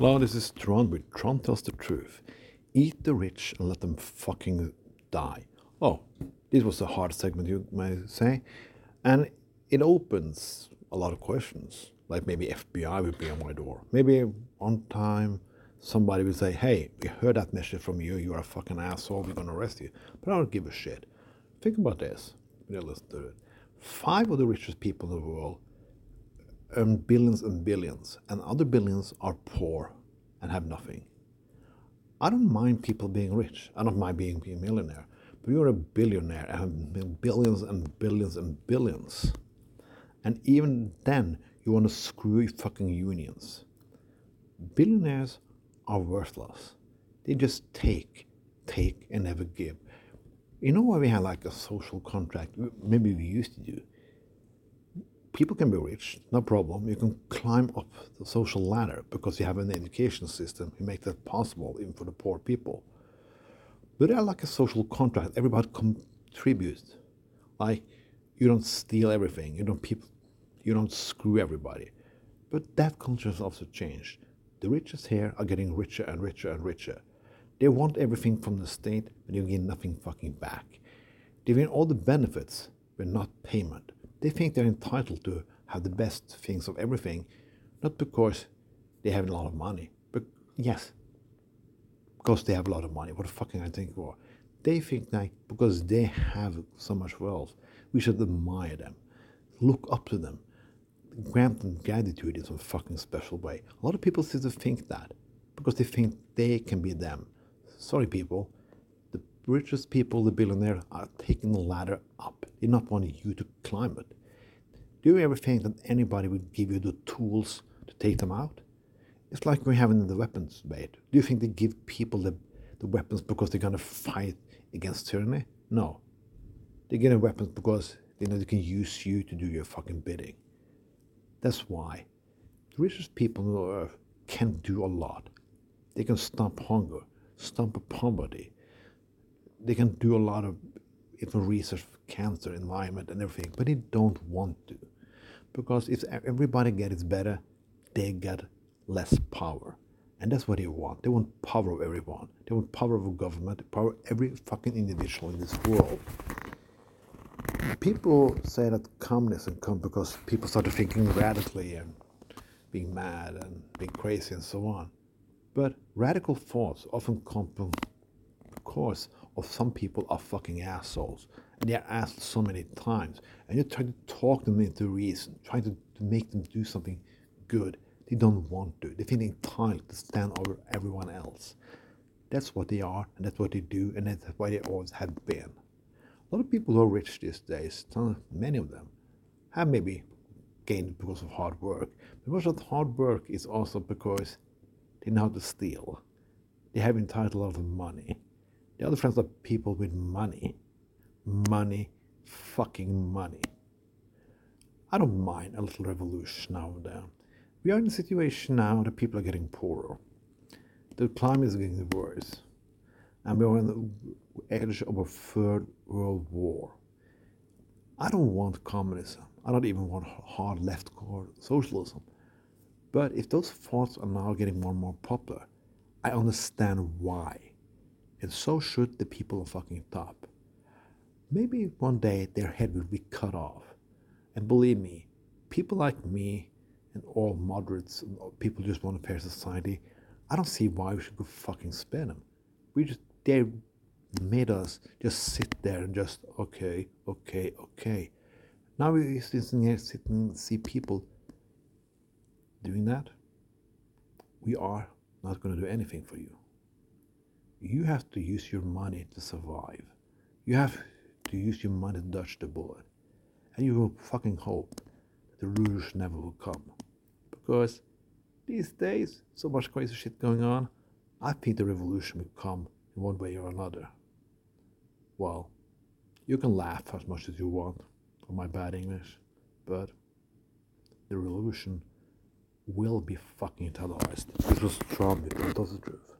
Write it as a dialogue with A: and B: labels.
A: This is Tron with Tron Tells the Truth. Eat the rich and let them fucking die. Oh, this was a hard segment, you may say. And it opens a lot of questions. Like maybe FBI will be on my door. Maybe one time somebody will say, hey, we heard that message from you. You're a fucking asshole. We're going to arrest you. But I don't give a shit. Think about this. Yeah, let's do it. Five of the richest people in the world earn billions and billions, and other billions are poor and have nothing. I don't mind people being rich. I don't mind being, being a millionaire. But you're a billionaire and have billions and billions and billions. And even then, you want to screw fucking unions. Billionaires are worthless. They just take, take, and never give. You know why we have like a social contract? Maybe we used to do people can be rich, no problem. You can climb up the social ladder because you have an education system. You make that possible even for the poor people. But they're like a social contract. Everybody contributes. Like you don't steal everything. You don't people. You don't screw everybody. But that culture has also changed. The richest here are getting richer and richer and richer. They want everything from the state, but you get nothing fucking back. They want all the benefits, but not payment. They think they're entitled to have the best things of everything, not because they have a lot of money, but yes, because they have a lot of money. What the fuck can I think for? They think that because they have so much wealth, we should admire them, look up to them, grant them gratitude in some fucking special way. A lot of people seem to think that because they think they can be them. Sorry, people, The richest people, the billionaires, are taking the ladder up. They not wanting you to climb it. Do you ever think that anybody would give you the tools to take them out? It's like we're having the weapons debate. Do you think they give people the, the weapons because they're going to fight against tyranny? No. They get weapons because they know they can use you to do your fucking bidding. That's why the richest people on the earth can do a lot. They can stop hunger, stop poverty, they can do a lot of even research for cancer, environment, and everything, but they don't want to. Because if everybody gets better, they get less power. And that's what they want. They want power of everyone. They want power of government, power of every fucking individual in this world. People say that communism come because people started thinking radically and being mad and being crazy and so on. But radical thoughts often come because of some people are fucking assholes. And they're asked so many times. And you try to talk them into reason, trying to, to make them do something good. They don't want to. They feel entitled to stand over everyone else. That's what they are, and that's what they do, and that's why they always have been. A lot of people who are rich these days, many of them, have maybe gained because of hard work. But most of hard work is also because they know how to steal. They have entitled a lot of money. The other friends are people with money. Money, fucking money. I don't mind a little revolution now and then. We are in a situation now that people are getting poorer. The climate is getting worse. And we are on the edge of a third world war. I don't want communism. I don't even want hard left core socialism. But if those thoughts are now getting more and more popular, I understand why and so should the people of fucking top. Maybe one day their head will be cut off. And believe me, people like me and all moderates people who just want a fair society, I don't see why we should go fucking spin them. We just they made us just sit there and just okay, okay, okay. Now we sitting here sitting and see people doing that. We are not going to do anything for you you have to use your money to survive. You have to use your money to dodge the bullet. And you will fucking hope the rouge never will come. Because these days, so much crazy shit going on, I think the revolution will come in one way or another. Well, you can laugh as much as you want on my bad English, but the revolution will be fucking televised. This was Tron, it was the truth.